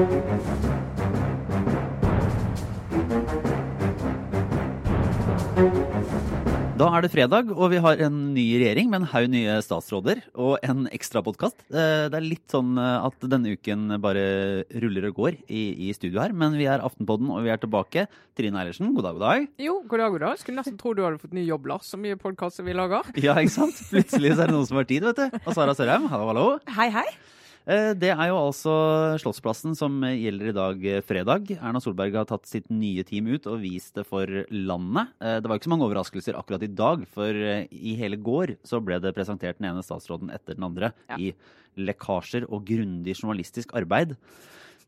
Da er det fredag, og vi har en ny regjering med en haug nye statsråder og en ekstra podkast. Det er litt sånn at denne uken bare ruller og går i, i studio her, men vi er Aftenpodden, og vi er tilbake. Trine Eilertsen, god dag, god dag. Jo, god dag, god dag. Skulle nesten tro du hadde fått ny jobb, Lars. Så mye podkaster vi lager. Ja, ikke sant? Plutselig så er det noen som har tid, vet du. Og Sara Sørheim, hallo, hallo. Hei, hei. Eh, Det er jo altså Slottsplassen som gjelder i dag eh, fredag. Erna Solberg har tatt sitt nye team ut og vist det for landet. Eh, Det var ikke så mange overraskelser akkurat i dag, for i hele går så ble det presentert den ene statsråden etter den andre Ja. i lekkasjer og grundig journalistisk arbeid.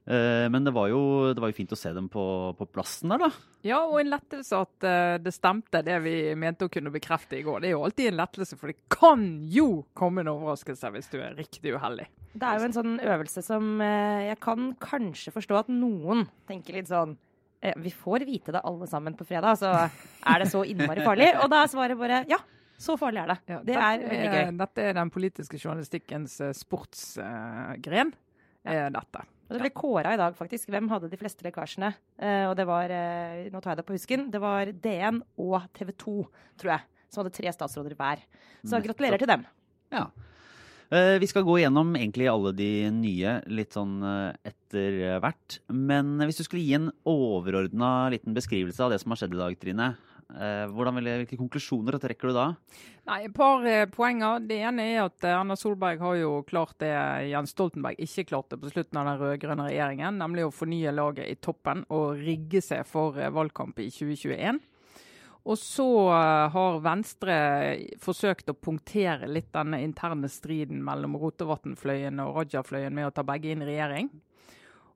Eh, Men det var, jo, det var jo fint å se dem på, på plassen der, da. Ja, og en lettelse at eh, det stemte, det vi mente å kunne bekrefte i går. Det er jo alltid en lettelse, for det kan jo komme en overraskelse hvis du er riktig uheldig. Det er jo en sånn øvelse som eh, jeg kan kanskje forstå at noen tenker litt sånn Vi får vite det alle sammen på fredag, så er det så innmari farlig? Og da er svaret bare ja. Så farlig er det. Ja, det er veldig gøy. Dette er den politiske journalistikkens sportsgren. Uh, er dette. Og det ble kåra i dag, faktisk. Hvem hadde de fleste lekkasjene? Eh, og det var eh, Nå tar jeg det på husken. Det var DN og TV 2, tror jeg, som hadde tre statsråder hver. Så gratulerer til dem. Ja. Eh, Vi skal gå gjennom egentlig alle de nye litt sånn etter hvert. Men hvis du skulle gi en overordna liten beskrivelse av det som har skjedd i dag, Trine. Eh, Hvordan vil, hvilke konklusjoner trekker du da? Nei, Et par eh, poenger. Det ene er at eh, Erna Solberg har jo klart det Jens Stoltenberg ikke klarte på slutten av den rød-grønne regjeringen, nemlig å fornye laget i toppen og rigge seg for valgkamp i 2021. Og så har Venstre forsøkt å punktere litt denne interne striden mellom Rotevatn-fløyen og Raja-fløyen med å ta begge inn i regjering.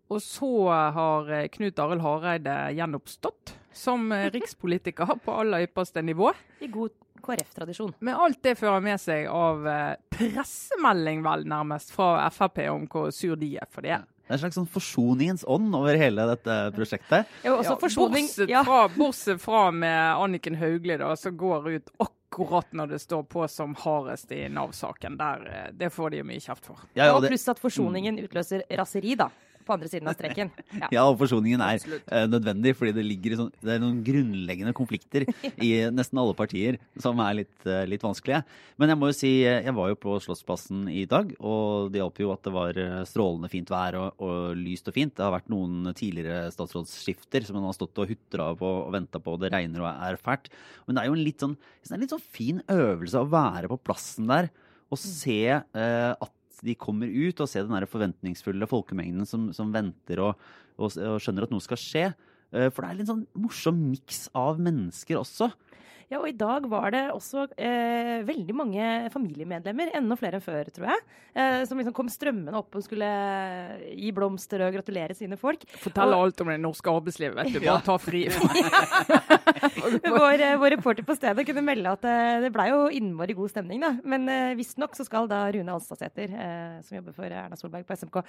Og så har Knut Arild Hareide gjenoppstått som eh, rikspolitiker på aller ypperste nivå. I god KrF-tradisjon. Med alt det fører med seg av eh, pressemelding, vel nærmest, fra Frp om hvor sur de er for det. Det er en slags sånn forsoningens ånd over hele dette prosjektet. Ja, også Ja, forsoning. bortsett, Ja. fra, bortsett fra med Anniken Hauglie, da, som går ut akkurat når det står på som hardest i Nav-saken. Eh, Det får de jo mye kjeft for. Ja, Og og, pluss at forsoningen utløser raseri, da. På andre siden av streken. Ja. ja, og forsoningen er Absolutt. eh, nødvendig, fordi det ligger sånn, det er noen grunnleggende konflikter i nesten alle partier som er litt, eh, litt vanskelige. Men jeg må jo si, eh, jeg var jo på Slottsplassen i dag, og det hjalp jo at det var eh, strålende fint vær og, og lyst og fint. Det har vært noen tidligere statsrådsskifter som man har stått og hutra på og venta på, og det regner og er fælt. Men det er jo en litt sånn, en litt sånn fin øvelse å være på plassen der og se eh, at de kommer ut og ser den der forventningsfulle folkemengden som, som venter og, og, og skjønner at noe skal skje. Eh, For det er litt sånn morsom miks av mennesker også. Ja, og i dag var det også eh, veldig mange familiemedlemmer, enda flere enn før, tror jeg, eh, som liksom kom strømmende opp og skulle gi blomster og gratulere sine folk. Fortell Og- alt om det norske arbeidslivet. vet du, Bare ta fri. Vår, eh, vår reporter på stedet kunne melde at eh, det blei jo innmari god stemning, da. Men eh, visstnok så skal da Rune Alstadsæter, eh, som jobber for Erna Solberg på SMK,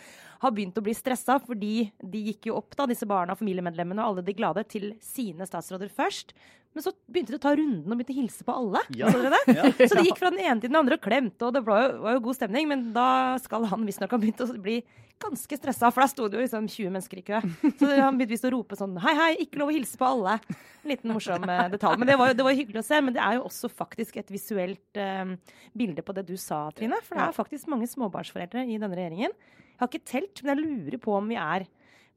ha begynt å bli stressa, fordi de gikk jo opp, da, disse barna, familiemedlemmene og alle de glade, til sine statsråder først. Men så begynte de å ta runden og begynte å hilse på alle. Ja. Det? så de gikk fra den ene til den andre og klemte, og det var jo, var jo god stemning. Men da skal han visstnok ha begynt å bli ganske stressa, for da sto det jo liksom 20 mennesker i kø. Så han begynte visst å rope sånn Hei, hei, ikke lov å hilse på alle. En liten morsom eh, detalj. Men det var, jo- det var hyggelig å se. Men det er jo også faktisk et visuelt eh, bilde på det du sa, Trine. For det er faktisk mange småbarnsforeldre i denne regjeringen. Jeg har ikke telt, men jeg lurer på om vi er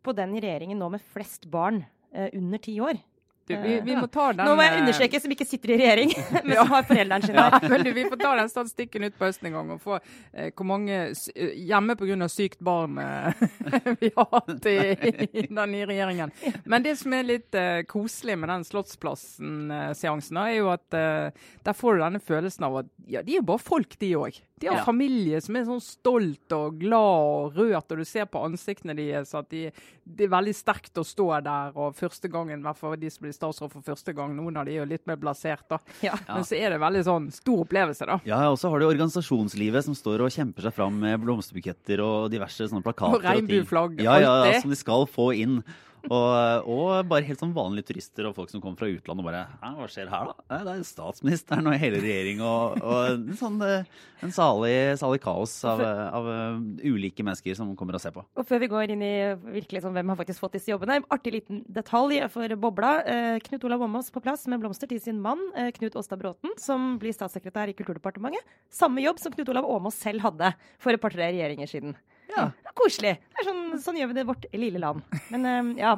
på den regjeringen nå med flest barn eh, under ti år. Du, vi, vi må ta den Nå må jeg eh, understreke som ikke sitter i regjering, men som har foreldrene sine Ja, men du, Vi får ta den statistikken ut på høsten en gang og få eh, hvor mange eh, hjemme pga. sykt barn eh, vi har hatt i, i den nye regjeringen. Men det som er litt eh, koselig med den Slottsplassen-seansen, er jo at eh, der får du denne følelsen av at ja, de er jo bare folk, de òg. De har Ja. familie som er sånn stolt og glad og rørt, og du ser på ansiktene deres at de, det er veldig sterkt å stå der. Og første gangen, i hvert fall de som blir statsråd for første gang, noen av de er jo litt mer blasert, da. Ja. Men så er det veldig sånn stor opplevelse, da. Ja, og så har du organisasjonslivet som står og kjemper seg fram med blomsterbuketter og diverse sånne plakater. Og regnbueflagg, Ja, Ja, ja, som de skal få inn. Og, og bare helt sånn vanlige turister og folk som kommer fra utlandet og bare hva skjer her, da? Det er statsministeren og hele regjeringa og, og en sånn eh, en salig, salig kaos av, av uh, ulike mennesker som kommer og ser på. Og før vi går inn i virkelig sånn, hvem har faktisk fått disse jobbene, artig liten detalj for bobla. Eh, Knut Olav Åmås på plass med blomster til sin mann eh, Knut Åstad Bråten, som blir statssekretær i Kulturdepartementet. Samme jobb som Knut Olav Åmås selv hadde for et par-tre regjeringer siden. Ja. Det er koselig. Det er sånn, sånn, gjør vi det i vårt lille land. Men uh, ja.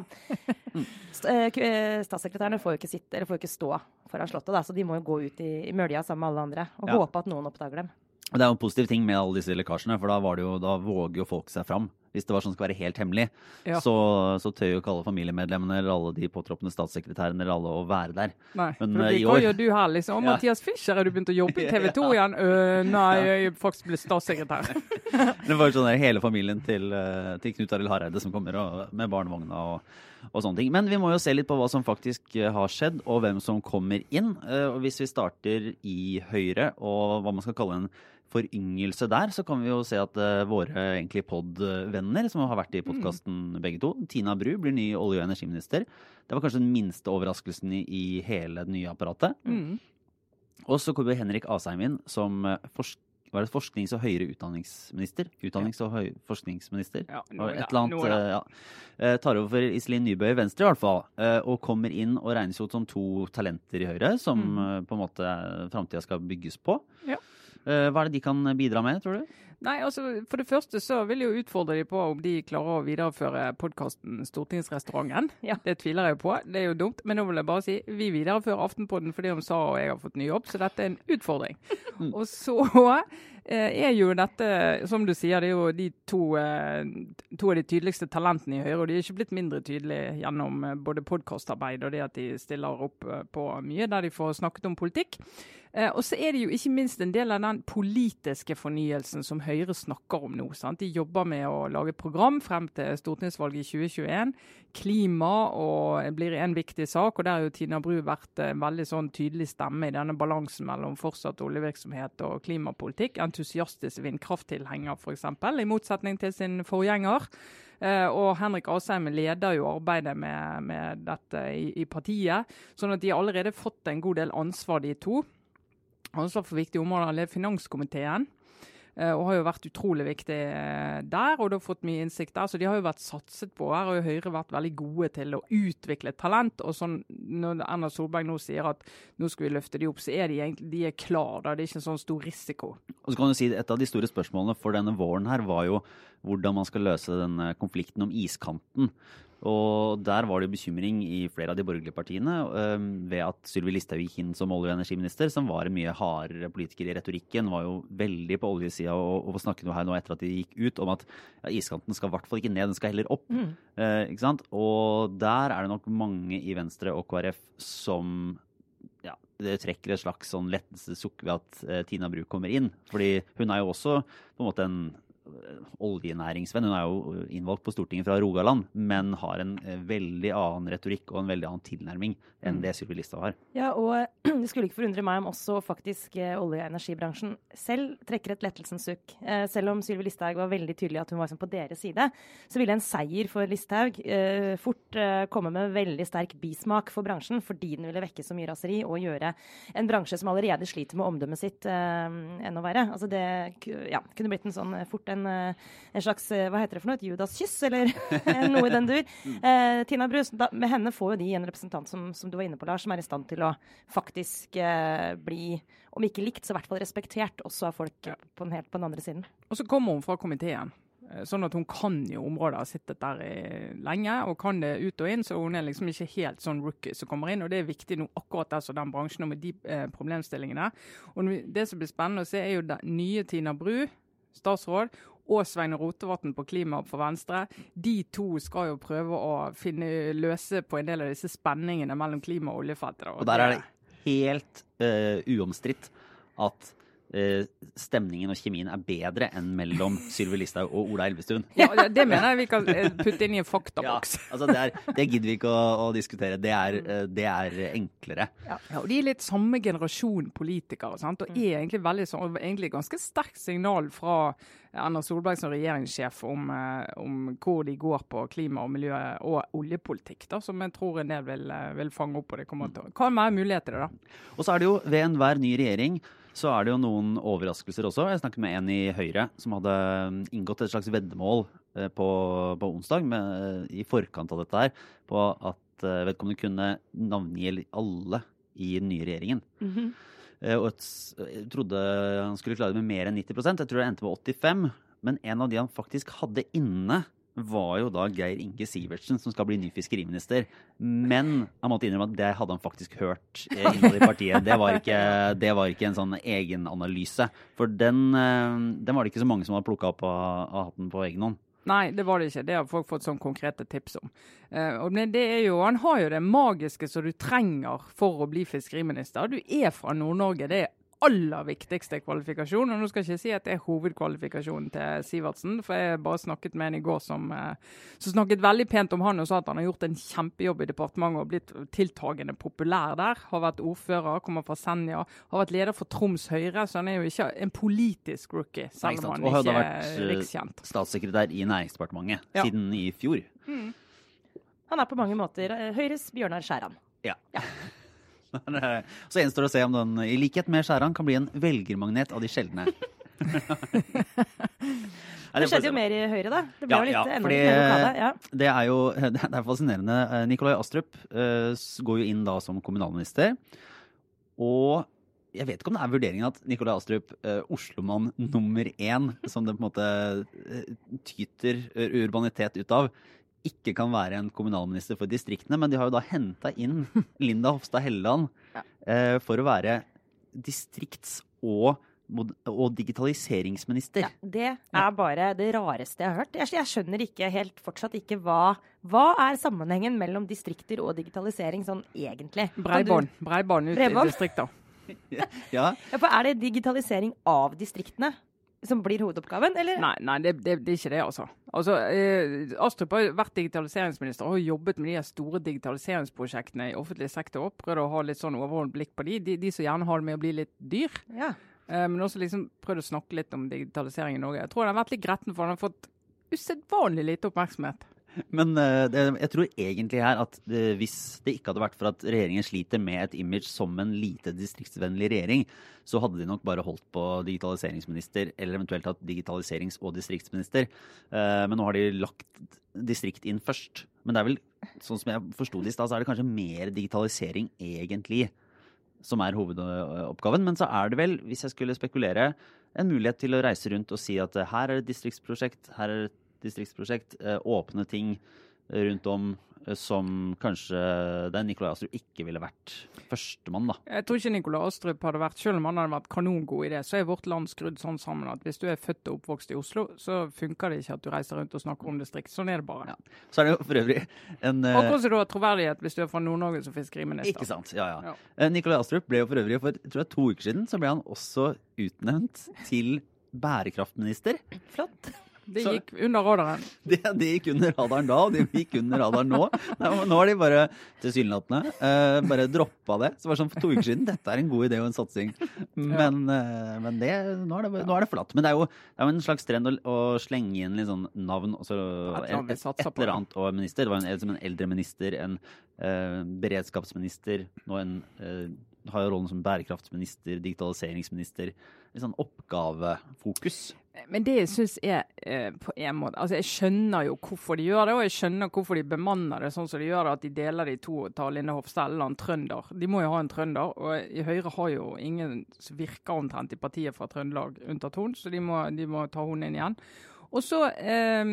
Statssekretærene får jo ikke sitte, eller får jo ikke stå foran Slottet, da, så de må jo gå ut i, i mølja sammen med alle andre og ja. håpe at noen oppdager dem. Det er jo en positiv ting med alle disse lekkasjene, for da, jo, da våger jo folk seg fram. Hvis det var sånn skal være helt hemmelig, ja. så, så, tør jo ikke alle familiemedlemmene eller alle de påtroppende statssekretærene eller alle å være der. Nei, Men for år hva gjør du her, liksom? Ja. Mathias Fischer, har du begynt å jobbe i TV 2 igjen? Uh, nei, jeg faktisk ble statssekretær. det var jo sånn der, hele familien til, uh, til Knut Arild Hareide som kommer og, med barnevogna og, og sånne ting. Men vi må jo se litt på hva som faktisk har skjedd, og hvem som kommer inn. Og hvis vi starter i Høyre, og hva man skal kalle en foryngelse der, så kan vi jo se at uh, våre egentlig pod-venner som har vært i podkasten mm. begge to, Tina Bru blir ny olje- og energiminister. Det var kanskje den minste overraskelsen i, hele det nye apparatet. Mm. Og så kommer Henrik Asheim inn som uh, forsk var det forsknings- og høyere utdanningsminister? Utdannings- og høy forskningsminister? Ja, noe, et eller annet, noe, ja. tar over for Iselin Nybø i Venstre, i hvert fall. og kommer inn og regnes ut som to talenter i Høyre, som mm. på en måte framtida skal bygges på. Ja. Eh, hva er det de kan bidra med, tror du? Nei, altså For det første så vil jeg jo utfordre de på om de klarer å videreføre podkasten Stortingsrestauranten. Ja. Det tviler jeg på. Det er jo dumt. Men nå vil jeg bare si vi viderefører Aftenpodden fordi om Sara og jeg har fått ny jobb, så dette er en utfordring. Mm. Og så eh, er jo dette, som du sier, det er jo de to, eh, to, av de tydeligste talentene i Høyre. Og de er ikke blitt mindre tydelige gjennom både podkastarbeid og det at de stiller opp på mye der de får snakket om politikk. Eh, og så er det jo ikke minst en del av den politiske fornyelsen som Høyre snakker om nå. Sant? De jobber med å lage program frem til stortingsvalget i 2021. Klima blir en viktig sak, og der har jo Tina Bru vært en veldig sånn tydelig stemme i denne balansen mellom fortsatt oljevirksomhet og klimapolitikk. Entusiastisk vindkrafttilhenger f.eks., i motsetning til sin forgjenger. Uh, og Henrik Asheim leder jo arbeidet med, med dette i, i, partiet. Sånn at de har allerede fått en god del ansvar, de to ansvar for viktige områder, leder finanskomiteen. Eh, og har jo vært utrolig viktig eh, der, og har fått mye innsikt der. Så de har jo vært satset på. Her har Høyre Høyre vært veldig gode til å utvikle talent. Og sånn, når Erna Solberg nå sier at nå skal vi løfte de opp, så er de egentlig de er klar, da. Det er ikke en sånn stor risiko. Og så kan du si Et av de store spørsmålene for denne våren her var jo hvordan man skal løse denne konflikten om iskanten. Og der var det bekymring i flere av de borgerlige partiene ved at Sylvi Listhaug gikk inn som olje- og energiminister, som var en mye hardere politiker i retorikken. Var jo veldig på oljesida og, og snakket jo her nå etter at de gikk ut om at ja, iskanten skal i hvert fall ikke ned, den skal heller opp. Mm. Eh, ikke sant? Og der er det nok mange i Venstre og KrF som ja, det trekker et slags sånn lettelsessukk ved at uh, Tina Bru kommer inn. Fordi hun er jo også på en måte en oljenæringsvenn. Hun er jo innvalgt på Stortinget fra Rogaland, men har en eh, veldig annen retorikk og en veldig annen tilnærming enn mm. det Sylvi Listhaug har. Ja, og det skulle ikke forundre meg om også faktisk eh, olje- og energibransjen selv trekker et lettelsens sukk. Eh, selv om Sylvi Listhaug var veldig tydelig at hun var liksom på deres side, så ville en seier for Listhaug fort komme med veldig sterk bismak for bransjen, fordi den ville vekke så mye raseri og gjøre en bransje som allerede sliter med omdømmet sitt, enda verre. Altså det ja, kunne blitt en sånn fort en, en slags hva heter det for noe, et Judas-kyss, eller noe i den dur. Eh, Tina Brus, da, med henne får jo de en representant som, som du var inne på, Lars, som er i stand til å faktisk eh, bli, om ikke likt, så i hvert fall respektert også av folk ja. på, den, helt på den andre siden. Og så kommer hun fra komiteen. Eh, sånn at hun kan jo området, har sittet der lenge og kan det ut og inn. Så hun er liksom ikke helt sånn rookie som kommer inn. Og det er viktig nå akkurat der som den bransjen og med de eh, problemstillingene. Og det som blir spennende å se, er jo den nye Tina Bru, statsråd, og Svein Rotevatn på klima for Venstre. De to skal jo prøve å finne løse på en del av disse spenningene mellom klima og oljefeltet. Og der er det helt uh, uomstridt at stemningen og kjemien er bedre enn mellom Sylvi Listhaug og Ola Elvestuen. Ja, det, mener jeg vi kan eh, putte inn i en faktaboks. Ja, altså det, er, det gidder vi ikke å, å diskutere. Det er, eh, det er enklere. Ja, og De er litt samme generasjon politikere, sant? og er egentlig veldig sånn, egentlig ganske sterkt signal fra Erna Solberg som regjeringssjef om, eh, om hvor de går på klima og miljø og oljepolitikk, da, som jeg tror en del vil, eh, vil fange opp. og det kommer til, Kan være mulighet til det, da. Og så er det jo ved enhver ny regjering så er det jo noen overraskelser også. Jeg snakket med en i Høyre som hadde mm, inngått et slags veddemål eh, på, på onsdag med, i forkant av dette her, på at eh, vedkommende kunne navngi alle i den nye regjeringen. Mm -hmm. Og et, jeg trodde han skulle klare det med mer enn 90% Jeg tror det endte med 85 Men en av de han faktisk hadde inne, var jo da Geir Inge Sivertsen, som skal bli ny fiskeriminister. Men jeg måtte innrømme at det hadde han faktisk hørt eh, innad i partiet. Det var ikke, det var ikke en sånn egenanalyse. For den, eh, den var det ikke så mange som hadde plukka opp av, hatten på egen hånd. Nei, det var det ikke. Det har folk fått sånn konkrete tips om. Eh, men det er jo, Han har jo det magiske som du trenger for å bli fiskeriminister. Du er fra Nord-Norge. Det er aller viktigste kvalifikasjon. Og nå skal jeg ikke si at det er hovedkvalifikasjonen til Sivertsen, for jeg bare snakket med en i går som, eh, som snakket veldig pent om han og sa at han har gjort en kjempejobb i departementet og blitt tiltagende populær der. Har vært ordfører, kommer fra Senja, har vært leder for Troms Høyre, så han er jo ikke en politisk rookie, ikke selv om han Og hadde ikke vært, er eh, rikskjent. Statssekretær i Næringsdepartementet Ja. siden i fjor. Han er på mange måter eh, Høyres Bjørnar Skjæran. Ja. Eh, Så gjenstår det å se om den, i likhet med Skjæran, kan bli en velgermagnet av de sjeldne. Det skjedde jo mer i Høyre, da. Det ble Ja, jo litt ja, enda fordi- mer lokale. Ja. Det er jo det er fascinerende. Eh, Nikolai Astrup uh, går jo inn da som kommunalminister. Og jeg vet ikke om det er vurderingen at Nikolai Astrup, uh, Oslomann nummer én, som det på en måte uh, tyter urbanitet ut av, ikke kan være en kommunalminister for distriktene. Men de har jo da henta inn Linda Hofstad Helleland eh, for å være distrikts- og, og digitaliseringsminister. Ja, det er bare det rareste jeg har hørt. Jeg, jeg skjønner ikke helt fortsatt ikke hva Hva er sammenhengen mellom distrikter og digitalisering sånn egentlig? Breibånd. Breibånd ut i distriktene. Ja, Ja, for er det digitalisering av distriktene som blir hovedoppgaven, eller? Nei, nei det, det, det er ikke det, altså. altså eh, Astrup har vært digitaliseringsminister og har jobbet med de store digitaliseringsprosjektene i offentlig sektor. Prøvd å ha litt sånn overordnet blikk på de, de, de som gjerne har det med å bli litt dyr. Ja. Eh, men også liksom prøvd å snakke litt om digitalisering i Norge. Jeg tror han har vært litt gretten, for han har fått usedvanlig lite oppmerksomhet. Men eh, jeg tror egentlig her at eh, hvis det ikke hadde vært for at regjeringen sliter med et image som en lite distriktsvennlig regjering, så hadde de nok bare holdt på digitaliseringsminister, eller eventuelt hatt digitaliserings- og distriktsminister. Eh, men nå har de lagt distrikt inn først. Men det er vel, sånn som jeg forsto det i stad, så er det kanskje mer digitalisering egentlig som er hovedoppgaven. Men så er det vel, hvis jeg skulle spekulere, en mulighet til å reise rundt og si at her er et distriktsprosjekt, her er et distriktsprosjekt. eh, Åpne ting rundt om eh, som kanskje den Nikolai Astrup ikke ville vært førstemann, da. Jeg tror ikke Nikolai Astrup hadde vært, selv om han hadde vært kanongod i det, så er vårt land skrudd sånn sammen at hvis du er født og oppvokst i Oslo, så funker det ikke at du reiser rundt og snakker om distrikt. Sånn er det bare. Ja. Så er det jo for øvrig en eh, Akkurat som du har troverdighet hvis du er fra Nord-Norge som fiskeriminister. Ikke sant. Ja, ja. Ja. Nikolai Astrup ble jo for øvrig for jeg tror er to uker siden så ble han også utnevnt til bærekraftminister. Flott. Det gikk under radaren. Det, det gikk under radaren da, og det gikk under radaren nå. Nå har de bare tilsynelatende uh, bare droppa det. Så det var sånn for to uker siden dette er en god idé og en satsing. Men, uh, men det, nå, er det, nå er det flatt. Men det er jo, det er jo en slags trend å, å slenge inn litt sånn navn og så Et et, et eller annet og minister. Det var en, en eldre minister, en uh, beredskapsminister, nå en eh, har jo rollen som bærekraftsminister, digitaliseringsminister. Litt sånn oppgavefokus. Men det jeg syns er eh, på en måte Altså, jeg skjønner jo hvorfor de gjør det, og jeg skjønner hvorfor de bemanner det sånn som de gjør det, at de deler de to og tar Linda Hofstad en trønder. De må jo ha en trønder, og i Høyre har jo ingen som virker omtrent i partiet fra Trøndelag, unntatt hun, så de må, de må ta hun inn igjen. Og så eh,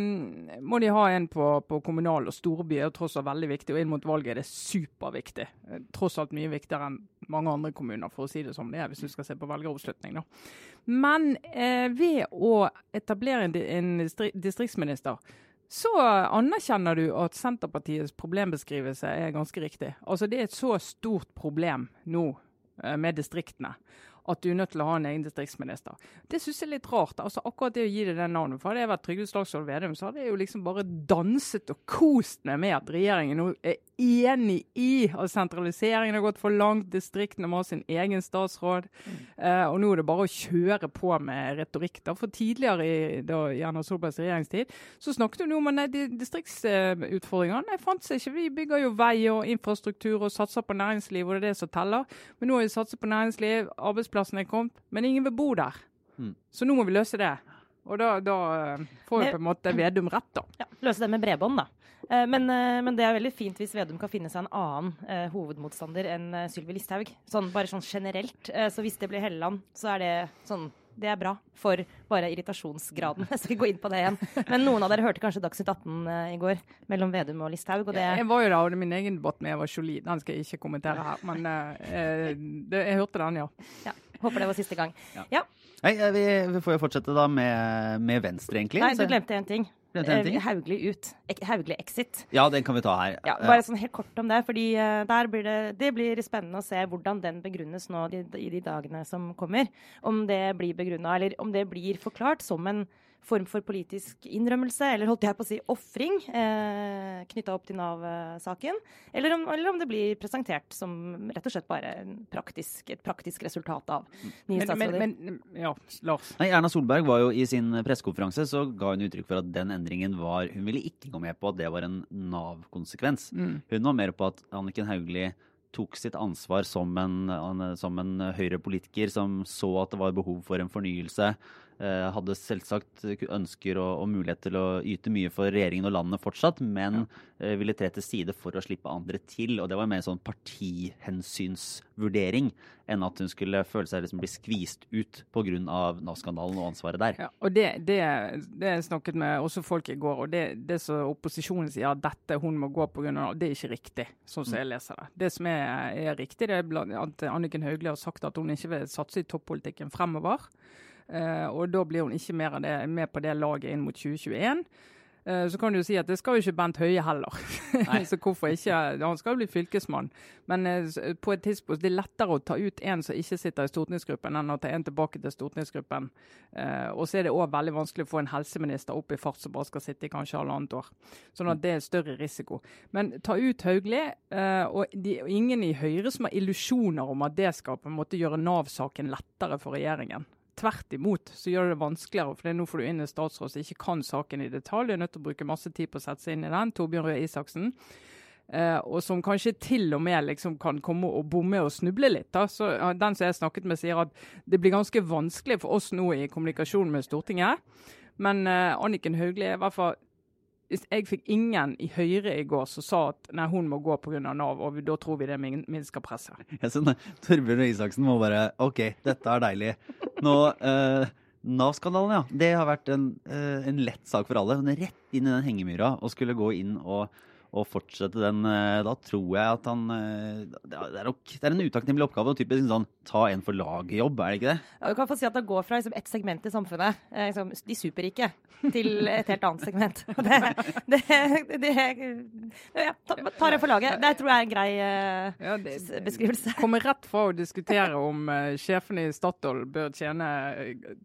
må de ha en på, på kommunal og storby, er tross alt veldig viktig. Og inn mot valget er det superviktig. Eh, Tross alt mye viktigere enn mange andre kommuner, for å si det som det er, hvis du skal se på velgeroppslutning. da. Men eh, ved å etablere en, en distriktsminister, så anerkjenner du at Senterpartiets problembeskrivelse er ganske riktig. Altså Det er et så stort problem nå eh, med distriktene at du er nødt til å ha en egen distriktsminister. Det syns jeg er litt rart. altså Akkurat det å gi det den navnet. For hadde jeg vært Trygve Slagsvold Vedum, så hadde jeg jo liksom bare danset og kost meg med at regjeringen nå er enig i at sentraliseringen har gått for langt, distriktene må ha sin egen statsråd. Eh, og nå er det bare å kjøre på med retorikk. da, For tidligere i, da, i Erna Solbergs regjeringstid så snakket hun om at distriktsutfordringene. Nei, seg ikke. Vi bygger jo vei og infrastruktur og satser på næringsliv, og det er det som teller. Men nå har vi satset på næringsliv, arbeidsplassene er kommet, men ingen vil bo der. Mm. Så nå må vi løse det. Og da, da eh, får vi på en måte Vedum rett, da. Ja, løse det med bredbånd, da. Eh, Men, eh, men det er veldig fint hvis Vedum kan finne seg en annen eh, hovedmotstander enn Sylvi Listhaug. Sånn, bare sånn generelt. Så hvis det blir Helleland, så er det sånn det er bra for bare irritasjonsgraden. Jeg skal ikke gå inn på det igjen. Men noen av dere hørte kanskje Dagsnytt 18 eh, i går mellom Vedum og Listhaug. Og det, Jeg var jo der, og det er min egen debatt med Eva Jolie. Den skal jeg ikke kommentere her. Men eh, det, jeg hørte den, ja. ja, håper det var siste gang. Ja. Nei, eh, vi, vi får jo fortsette da med, med Venstre, egentlig. Nei, du glemte en ting. En ting? Eh, Hauglie ut. Ek- Hauglie exit. Ja, den kan vi ta her. Ja, bare sånn helt kort om det, fordi eh, blir det, det blir spennende å se hvordan den begrunnes nå i de dagene som kommer. Om det blir begrunna, eller om det blir forklart som en form for politisk innrømmelse, eller holdt jeg på å si ofring, eh, knytta opp til Nav-saken. Eller, om- eller om det blir presentert som rett og slett bare en praktisk, et praktisk resultat av nye Men, men, statsråder. men ja, Lars. Nei, Erna Solberg var jo i sin pressekonferanse så ga hun uttrykk for at den endringen var Hun ville ikke gå med på at det var en Nav-konsekvens. Mm. Hun var mer på at Anniken Hauglie tok sitt ansvar som en, som en Høyre-politiker som så at det var behov for en fornyelse. Eh, Hadde selvsagt ønsker og, og mulighet til å yte mye for regjeringen og landet fortsatt, men ja. ville tre til side for å slippe andre til. Og det var mer sånn partihensynsvurdering enn at hun skulle føle seg liksom bli skvist ut pga. Nav-skandalen og ansvaret der. Ja, og det, det, det jeg snakket med også folk i går, og det, det som opposisjonen sier at dette hun må gå pga. det er ikke riktig, sånn som jeg leser det. Det som er, er riktig, det er at Anniken Hauglie har sagt at hun ikke vil satse i toppolitikken fremover. Eh, og da blir hun ikke mer av det, med på det laget inn mot 2021. Eh, Så kan du si at det skal jo ikke Bent Høie heller. så hvorfor ikke? Han skal jo bli fylkesmann. Men eh, på et tidspunkt det er lettere å ta ut en som ikke sitter i stortingsgruppen, enn å ta en tilbake til stortingsgruppen. Eh, og så er det òg veldig vanskelig å få en helseminister opp i fart som bare skal sitte i kanskje halvannet år. Sånn at det er større risiko. Men ta ut Hauglie, eh, og de, og ingen i Høyre som har illusjoner om at det skal på en måte gjøre Nav-saken lettere for regjeringen. Tvert imot så gjør det det vanskeligere, for nå får du inn en statsråd som ikke kan saken i detalj. Du er nødt til å bruke masse tid på å sette seg inn i den. Torbjørn Røe Isaksen. Uh, og som kanskje til og med liksom kan komme og bomme og snuble litt. Da. Så uh, Den som jeg snakket med, sier at det blir ganske vanskelig for oss nå i kommunikasjonen med Stortinget. Men uh, Anniken Hauglie er hvert fall Jeg fikk ingen i Høyre i går som sa at nei, hun må gå pga. Nav, og da tror vi det minsker presset. Torbjørn Røe Isaksen må bare OK, dette er deilig. Nå eh, Nav-skandalen, ja. Det har vært en, eh, en lett sak for alle. Men rett inn i den hengemyra og skulle gå inn og, og fortsette den. eh, da tror jeg at han eh, det, er, nok det er en utakknemlig oppgave. og Typisk sånn ta en for laget-jobb, er det ikke det? Ja, du kan få si at det går fra liksom, et segment i samfunnet, eh, liksom, de superrike, til et helt annet segment. Det, det, det, ja, ta, tar det for laget. Det tror jeg er en grei eh, Ja, det- beskrivelse. Kommer rett fra å diskutere om uh, sjefene i Statoil bør tjene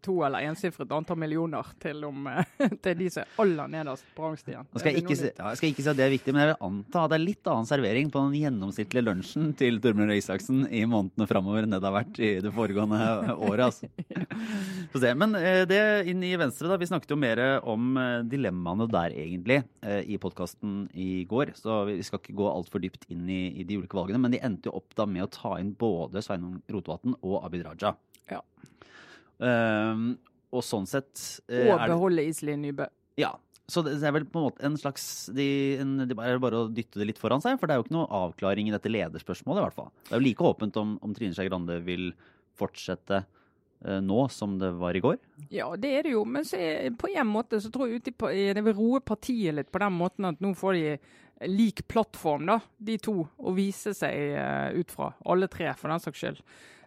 to eller ensifret antall millioner, til om uh, til de som er aller nederst på rangstigen. Nå skal jeg, ikke ja, jeg skal ikke si at det er viktig, men jeg vil anta at det er litt annen servering på den gjennomsnittlige lunsjen til Torbjørn Røe Isaksen i månedene framover enn det det har vært i det foregående året. Altså. Se. Men eh, det inn i Venstre, da. Vi snakket jo mer om eh, dilemmaene der, egentlig, eh, i podkasten i går. Så vi skal ikke gå altfor dypt inn i, i de ulike valgene. Men de endte jo opp da med å ta inn både Sveinung Rotevatn og Abid Raja. Ja. Um, og sånn sett Og beholde Iselin Nybø. ja. Så det er vel på en måte en slags de, en, Det er bare å dytte det litt foran seg, for det er jo ikke noe avklaring i dette lederspørsmålet, i hvert fall. Det er jo like åpent om, om Trine Skei Grande vil fortsette eh, nå som det var i går. Ja, det er det jo. Men er, på en måte så tror jeg ute i det vil roe partiet litt på den måten at nå får de lik plattform, da, de to, å vise seg eh, ut fra. Alle tre, for den saks skyld.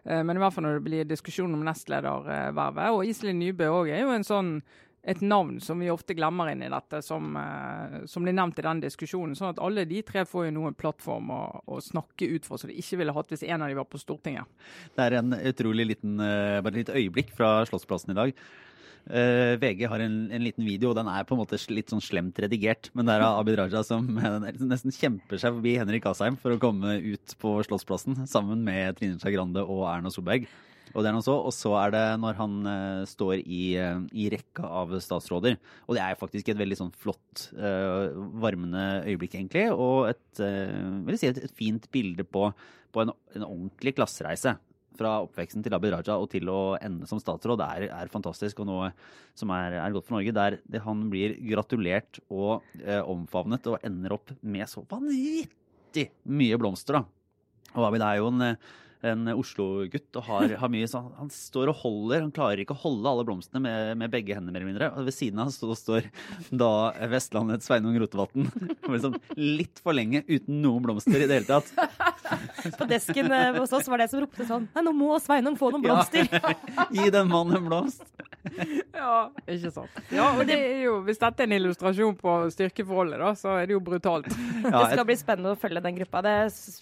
Eh, men i hvert fall når det blir diskusjon om nestledervervet. Og Iselin Nybø òg er jo en sånn et navn som vi ofte glemmer inn i dette, som, eh, som blir nevnt i den diskusjonen. Sånn at alle de tre får jo nå en plattform å, å snakke ut fra, som de ikke ville hatt hvis en av de var på Stortinget. Det er en utrolig liten eh, bare et lite øyeblikk fra Slottsplassen i dag. Uh, VG har en, en, liten video, og den er på en måte litt sånn slemt redigert. Men det er Abid Raja som nesten kjemper seg forbi Henrik Asheim for å komme ut på Slottsplassen sammen med Trine Skei Grande og Erna Solberg. Og det er noe så, og så er det når han uh, står i, uh, i, rekka av statsråder. Og det er faktisk et veldig sånn flott, uh, varmende øyeblikk, egentlig. Og et, si et, et fint bilde på, på en, en, ordentlig klassereise fra oppveksten til Abid Raja og til å ende som statsråd er, er fantastisk og noe som er, er, godt for Norge. Der det, han blir gratulert og omfavnet og ender opp med så vanvittig mye blomster. da. Og Abid er jo en en Oslo-gutt og har, har, mye sånn Han står og holder, han klarer ikke å holde alle blomstene med, med begge hendene, mer eller mindre. Og ved siden av så står da Vestlandets Sveinung Rotevatn liksom litt for lenge uten noen blomster i det hele tatt. På desken eh, hos oss var det som ropte sånn Nei, nå må Sveinung få noen blomster. Ja. Gi den mannen en blomst. Ja, ikke sant. Ja, og det er jo, Hvis dette er en illustrasjon på styrkeforholdet, da, så er det jo brutalt. Ja, det skal bli spennende å følge den gruppa. Det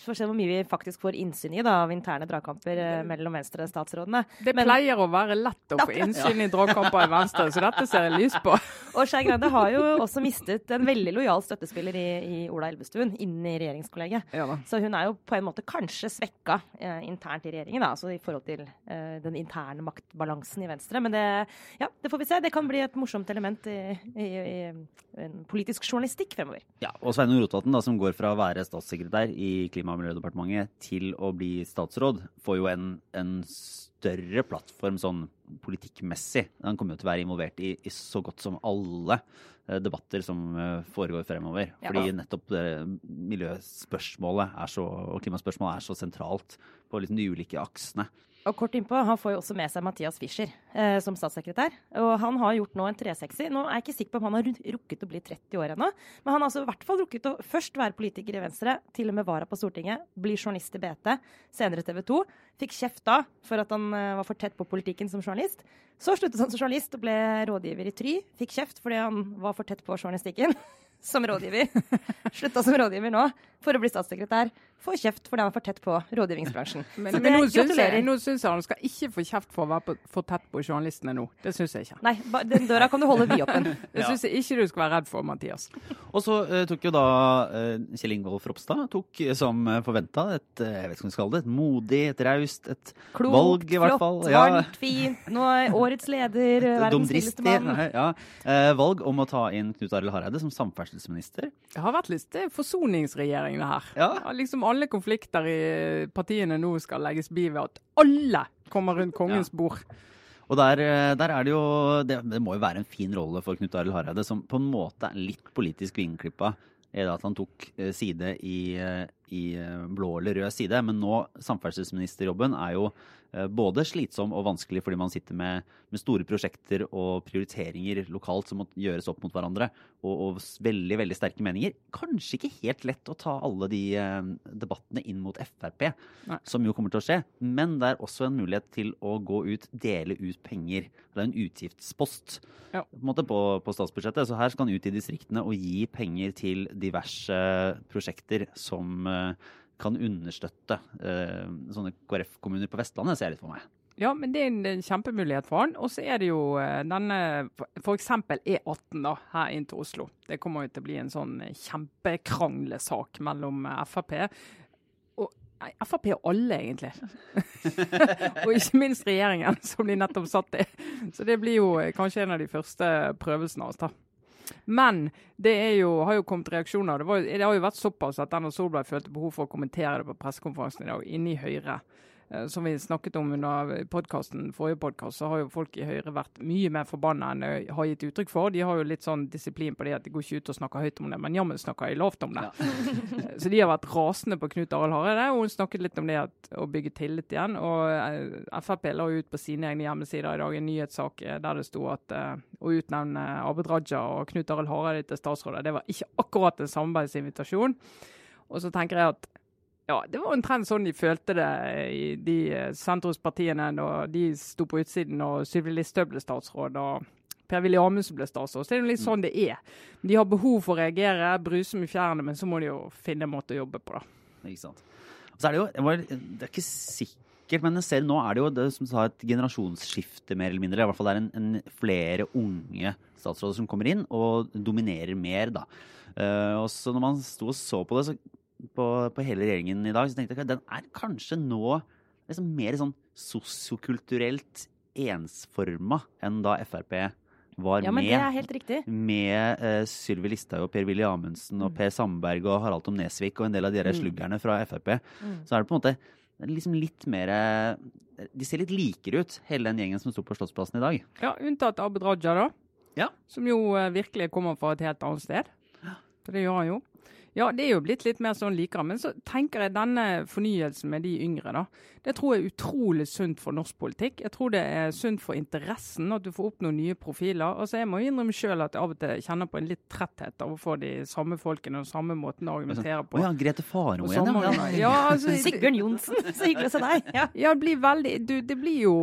får se hvor mye vi faktisk får innsyn i da, av interne dragkamper eh, mellom Venstre-statsrådene. Det Men, pleier å være lett å få innsyn i dragkamper i Venstre, så dette ser jeg lys på. Og Skei Grande har jo også mistet en veldig lojal støttespiller i, i Ola Elvestuen inn i regjeringskollegiet. Ja, så hun er jo på en måte kanskje svekka eh, internt i regjeringen, da, altså i forhold til eh, den interne maktbalansen i Venstre. Men det, ja, det får vi se. Det kan bli et morsomt element i, i, i politisk journalistikk fremover. Ja, og Sveinung Rotevatn, som går fra å være statssekretær i Klima- og miljødepartementet til å bli statsråd, får jo en, en større plattform sånn politikkmessig. Han kommer jo til å være involvert i, i så godt som alle eh, debatter som eh, foregår fremover. Ja. Fordi nettopp det miljøspørsmålet så, og klimaspørsmålet er så sentralt på liksom de ulike aksene. Og kort innpå, Han får jo også med seg Mathias Fischer eh, som statssekretær. Og Han har gjort nå en 360. Nå er jeg ikke sikker på om han har rukket å bli 30 år ennå. Men han har altså i hvert fall rukket å først være politiker i Venstre, til og med vara på Stortinget, bli journalist i BT, senere TV 2. Fikk kjeft da for at han eh, var for tett på politikken som journalist. Så sluttet han som journalist og ble rådgiver i Try. Fikk kjeft fordi han var for tett på journalistikken. som rådgiver. Slutta som rådgiver nå for å bli statssekretær. Får kjeft fordi han er for tett på rådgivningsbransjen. Men, men nå syns jeg, jeg han skal ikke få kjeft for å være på, for tett på journalistene nå. Det syns jeg ikke. Nei, den døra kan du holde vidåpen. det syns jeg ikke du skal være redd for, Mathias. Og så uh, tok jo da uh, Kjell Ingolf Ropstad tok som uh, forventa et, jeg vet ikke hva skal kalle det, et modig, et raust, et Klokt, valg i hvert fall. Klokt, flott, varmt, fint. Nå er årets leder, verdens villeste mann. Ja. valg om å ta inn Knut Arild Hareide som samferdselsminister samferdselsminister. Det har vært litt forsoningsregjering, det her. Ja. Liksom alle konflikter i partiene nå skal legges bi ved at alle kommer rundt kongens ja. bord. Og der, eh, der, er det jo det, det, må jo være en fin rolle for Knut Arild Hareide, som på en måte er litt politisk vingeklippa i at han tok eh, side i, eh, i blå eller rød side. Men nå, samferdselsministerjobben er jo både slitsom og vanskelig fordi man sitter med, med, store prosjekter og prioriteringer lokalt som må gjøres opp mot hverandre, og, og, veldig veldig sterke meninger. Kanskje ikke helt lett å ta alle de eh, debattene inn mot Frp, Nei. som jo kommer til å skje. Men det er også en mulighet til å gå ut, dele ut penger. Det er en utgiftspost ja. på, på, på, statsbudsjettet. Så her skal han ut i distriktene og gi penger til diverse prosjekter som eh, kan understøtte eh, sånne KrF-kommuner på Vestlandet, ser jeg litt for meg. Ja, men det er en, en kjempemulighet for han. Og så er det jo eh, denne f.eks. E18 da, her inn til Oslo. Det kommer jo til å bli en sånn kjempekranglesak mellom eh, Frp og Nei, Frp og alle, egentlig. og ikke minst regjeringen, som de nettopp satt i. Så det blir jo eh, kanskje en av de første prøvelsene av oss. da. Men det jo, har jo kommet reaksjoner. Det, var, det, har jo vært såpass at Erna Solberg følte behov for å kommentere det på pressekonferansen i dag, inne i Høyre. Eh, som vi snakket om under podcasten, forrige podkast, så har jo folk i Høyre vært mye mer forbanna enn de har gitt uttrykk for. De har jo litt sånn disiplin på det at de går ikke ut og snakker høyt om det, men jammen snakker de lavt om det. Ja. så de har vært rasende på Knut Arild Hareide, og hun snakket litt om det at, å bygge tillit igjen. Og eh, Frp la ut på sine egne hjemmesider i dag en nyhetssak eh, der det sto at uh, å utnevne Abid Raja og Knut Arild Hareide til statsråder, det var ikke akkurat en samarbeidsinvitasjon. Og så tenker jeg at ja, det var omtrent sånn de følte det i de sentrumspartiene da de sto på utsiden og Sylvi Listhaug ble statsråd. og Per-Willy Amundsen ble statsråd. Så det er jo litt sånn det er. De har behov for å reagere, bruse med fjærene, men så må de jo finne en måte å jobbe på, da. Ikke sant. Og så er det jo Det er ikke sikkert, men jeg ser nå er det jo det som sa et generasjonsskifte, mer eller mindre. I hvert fall det er en, en flere unge statsråder som kommer inn og dominerer mer, da. Uh, og så når man sto og så på det, så på, på, hele regjeringen i dag, så tenkte jeg at den er kanskje nå liksom mer sånn sosiokulturelt ensforma enn da Frp var ja, men med. Det er helt riktig. Med uh, Sylvi Listhaug og Per-Willy Amundsen og mm. Per Sandberg og Harald Tom Nesvik og en del av de mm. sluggerne fra Frp. Mm. Så er det på en måte liksom litt mer De ser litt likere ut, hele den gjengen som sto på Slottsplassen i dag. Ja, unntatt Abid Raja, da. Ja. Som jo uh, virkelig kommer fra et helt annet sted. For det gjør han jo. Ja, det er jo blitt litt mer sånn likere. Men så tenker jeg denne fornyelsen med de yngre, da. Det tror jeg er utrolig sunt for norsk politikk. Jeg tror det er sunt for interessen at du får opp noen nye profiler. Altså Jeg må innrømme sjøl at jeg av og til kjenner på en litt tretthet av å få de samme folkene og samme måten å argumentere på. Å ja, Grete Faro igjen, ja. ja altså, Sigbjørn Johnsen, så hyggelig å se deg. Ja. ja, det blir veldig du, Det blir jo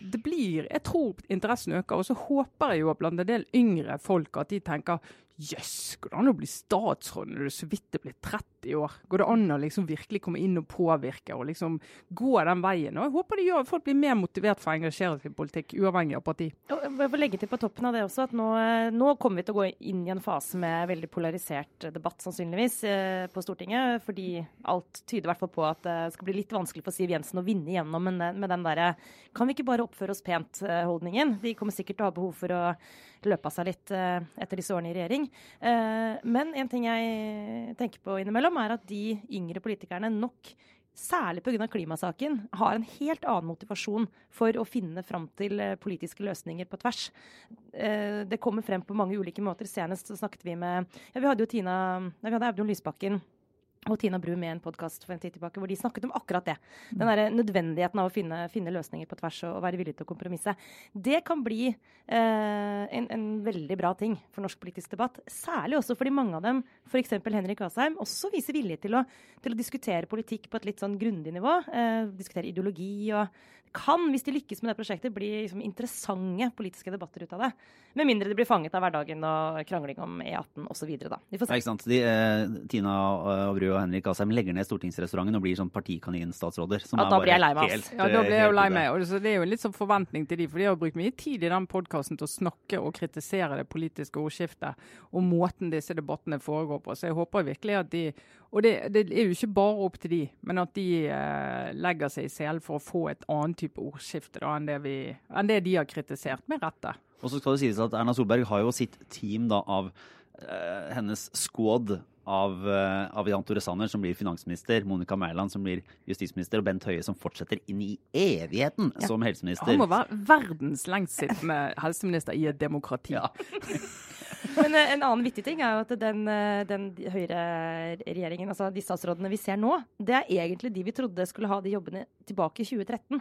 Det blir Jeg tror interessen øker. Og så håper jeg jo at blant en del yngre folk at de tenker Jøss, yes, går det an å bli statsråd når du så vidt er blitt 30 år? Går det an å liksom virkelig komme inn og påvirke og liksom gå den veien? Og jeg håper det gjør folk blir mer motivert for å engasjere seg i politikk, uavhengig av parti. Jeg får legge til på toppen av det også at nå, eh, nå kommer vi til å gå inn i en fase med veldig polarisert debatt, sannsynligvis, eh, på Stortinget. Fordi alt tyder i hvert fall på at det skal bli litt vanskelig for Siv Jensen å vinne igjennom med, den derre kan vi ikke bare oppføre oss pent-holdningen. De kommer sikkert til å ha behov for å løpe av seg litt eh, etter disse årene i regjering. Eh, men en ting jeg tenker på innimellom, er at de yngre politikerne nok særlig pga. klimasaken, har en helt annen motivasjon for å finne fram til eh, politiske løsninger på tvers. Det kommer frem på mange ulike måter. Senest snakket vi med ja, Vi hadde jo Tina, vi hadde Audun Lysbakken og Tina Bru med en podkast for en tid tilbake hvor de snakket om akkurat det. Den der nødvendigheten av å finne, finne løsninger på tvers og, og, være villig til å kompromisse. Det kan bli eh, en, en, veldig bra ting for norsk politisk debatt. Særlig også fordi mange av dem, f.eks. Henrik Asheim, også viser vilje til å, til å, diskutere politikk på et litt sånn grundig nivå. Eh, diskutere ideologi og kan, hvis de lykkes med det prosjektet, bli liksom, interessante politiske debatter ut av det. Med mindre de blir fanget av hverdagen og krangling om E18 osv. Vi får se. Ja, ikke sant. De, eh, Tina og Bru og Henrik Asheim legger ned stortingsrestauranten og blir sånn partikaninstatsråder. Ja, da blir jeg lei meg. Ja, da blir jeg jo lei meg. det er jo litt sånn forventning til de, for de har brukt mye tid i den podkasten til å snakke og kritisere det politiske ordskiftet og måten disse debattene foregår på. Så jeg håper virkelig at de Og det, det er jo ikke bare opp til de, men at de eh, legger seg i selen for å få et annet type ordskifte da, enn, det vi, enn det de har kritisert, med rette. Og så skal det sies at Erna Solberg har jo sitt team da av eh, hennes squad av, eh, av Jan Tore Sanner, som blir finansminister, Monica Mæland, som blir justisminister, og Bent Høie, som fortsetter inn i evigheten ja. som helseminister. Han må være verdens lengstsittende helseminister i et demokrati. Ja. Men uh, en annen vittig ting er jo at den, uh, den høyreregjeringen, altså de statsrådene vi ser nå, det er egentlig de vi trodde skulle ha de jobbene tilbake i 2013.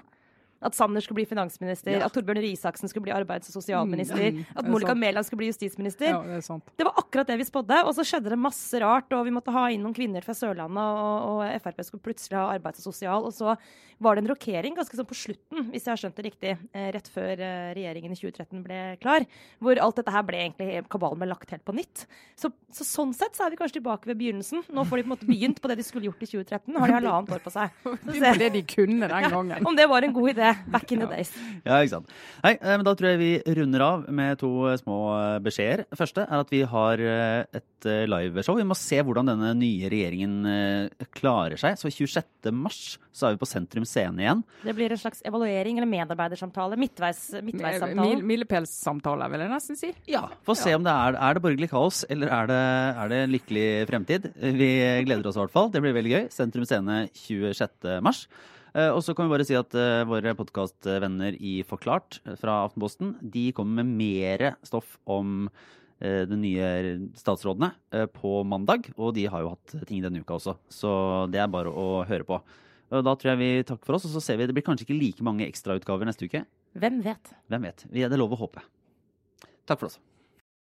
At Sanner skulle bli finansminister, ja. at Torbjørn Røe Isaksen skulle bli arbeids- og sosialminister, mm, at Monica Mæland skulle bli justisminister. Ja, det, det, var akkurat det vi spådde. Og så skjedde det masse rart, og vi måtte ha inn noen kvinner fra Sørlandet, og, og Frp skulle plutselig ha arbeids- og sosial. Og så var det en rokering ganske sånn på slutten, hvis jeg har skjønt det riktig, eh, rett før eh, regjeringen i 2013 ble klar, hvor alt dette her ble egentlig kabalen ble lagt helt på nytt. Så, så, sånn sett så er vi kanskje tilbake ved begynnelsen. Nå får de på en måte begynt på det de skulle gjort i 2013. Nå har de halvannet år på seg. Det de kunne den gangen. Om det var en god idé back in the days. Ja, ikke sant. Nei, eh, men da tror jeg vi runder av med to små beskjeder. Første er at vi har et liveshow. Vi må se hvordan denne nye regjeringen klarer seg. Så 26. mars så er vi på Sentrum Scene igjen. Det blir en slags evaluering eller medarbeidersamtale? Midtveis, midtveissamtale? Mil, Milepælssamtale, vil jeg nesten si. Ja. Få se om det er, er det borgerlig kaos, eller er det, er det lykkelig fremtid. Vi gleder oss i hvert fall. Det blir veldig gøy. Sentrum Scene 26. mars. Uh, og så kan vi bare si at uh, våre podkastvenner i Forklart uh, fra Aftenposten de kommer med mer stoff om de nye statsrådene på mandag. Og de har jo hatt ting denne uka også, så det er bare å høre på. Da tror jeg vi takker for oss, og så ser vi det blir kanskje ikke like mange ekstrautgaver neste uke. Hvem vet? Hvem vet. Vi er det lov å håpe. Takk for oss.